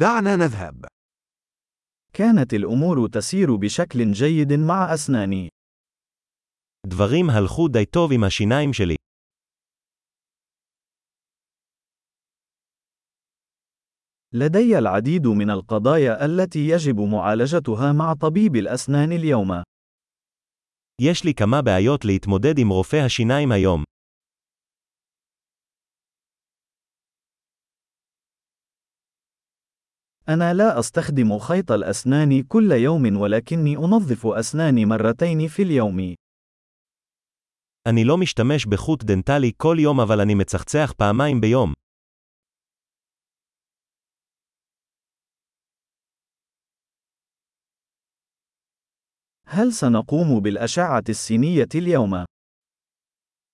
دعنا نذهب. كانت الأمور تسير بشكل جيد مع أسناني. דברים הלכו די טוב עם השיניים שלי. لدي العديد من القضايا التي يجب معالجتها مع طبيب الأسنان اليوم. יש לי כמה בעיות להתמודד עם רופא השיניים היום. أنا لا أستخدم خيط الأسنان كل يوم ولكني أنظف أسناني مرتين في اليوم. אני לא משתמש בחוט דנטלי כל יום אבל אני מצחצח פעמיים ביום. هل سنقوم بالأشعة السينية اليوم؟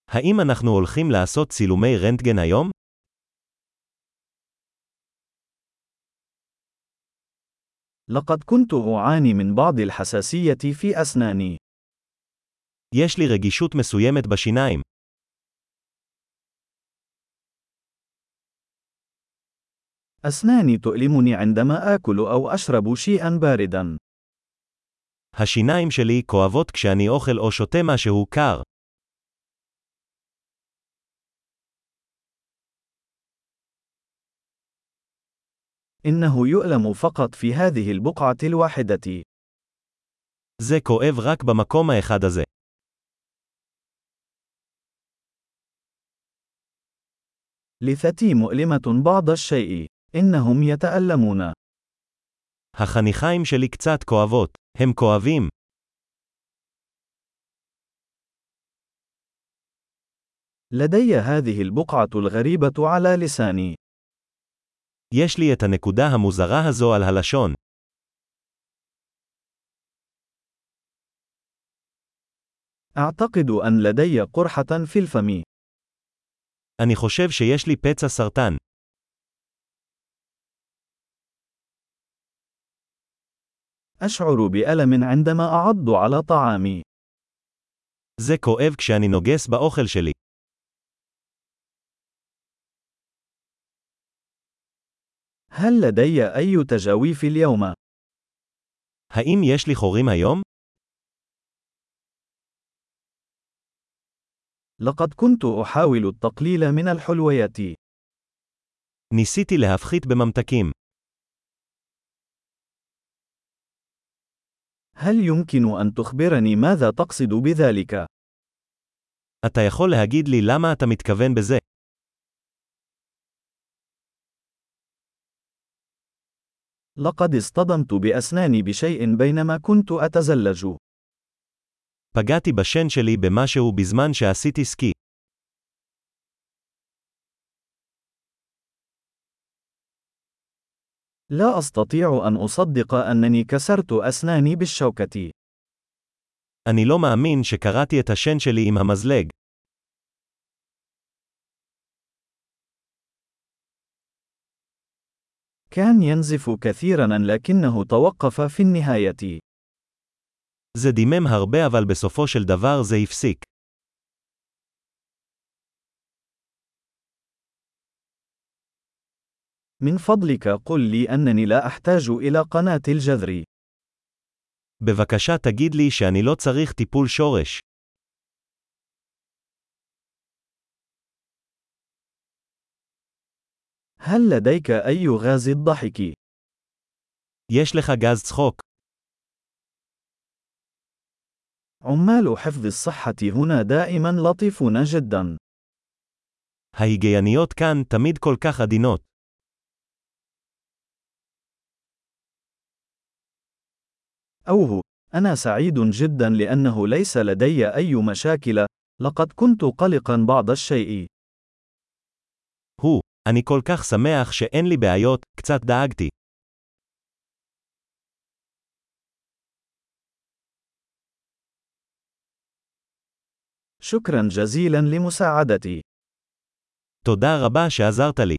האם אנחנו הולכים לעשות צילומי רנטגן היום? لقد كنت أعاني من بعض الحساسية في أسناني. יש לי רגישות מסוימת בשיניים. أسناني تؤلمني عندما آكل أو أشرب شيئا باردا. השיניים שלי כואבות כשאני אוכל או שותה משהו קר. إنه يؤلم فقط في هذه البقعة الواحدة. זה כואב רק במקום האחד הזה. لثتي مؤلمة بعض الشيء. إنهم يتألمون. החניכיים שלי קצת כואבות. הם כואבים. لدي هذه البقعة الغريبة على لساني. יש לי את הנקודה המוזרה הזו על הלשון. أعتقد أن لدي قرحة في الفم. אני חושב שיש לי פצע סרטן. أشعر بألم عندما أعض على طعامي. זה כואב כשאני נוגס באוכל שלי. هل لدي أي تجاويف اليوم؟ האם יש לי חורים היום? لقد كنت أحاول التقليل من الحلويات. ניסיתי להפחית בממתקים. هل يمكن أن تخبرني ماذا تقصد بذلك؟ אתה יכול להגיד לי למה אתה מתכוון בזה? لقد اصطدمت بأسناني بشيء بينما كنت أتزلج. פגעתי בשן שלי במשהו בזמן שעשיתי סקי. لا أستطيع أن أصدق أنني كسرت أسناني بالشوكة. אני לא מאמין שקרעתי את השן שלי עם המזלג. كان ينزف كثيرا لكنه توقف في النهاية. זה דימם הרבה אבל בסופו של דבר זה הפסיק. من فضلك قل لي أنني لا أحتاج إلى قناة الجذر. בבקשה תגיד לי שאני לא צריך טיפול שורש. هل لديك أي غاز الضحك؟ יש לך גז צחוק. عمال حفظ الصحة هنا دائما لطيفون جدا. ההיגייניות כאן תמיד כל כך עדינות. أوه، أنا سعيد جدا لأنه ليس لدي أي مشاكل، لقد كنت قلقا بعض الشيء. הוא, אני כל כך שמח שאין לי בעיות, קצת דאגתי. شكرا جزيلا لمساعدتي. תודה רבה שעזרת לי.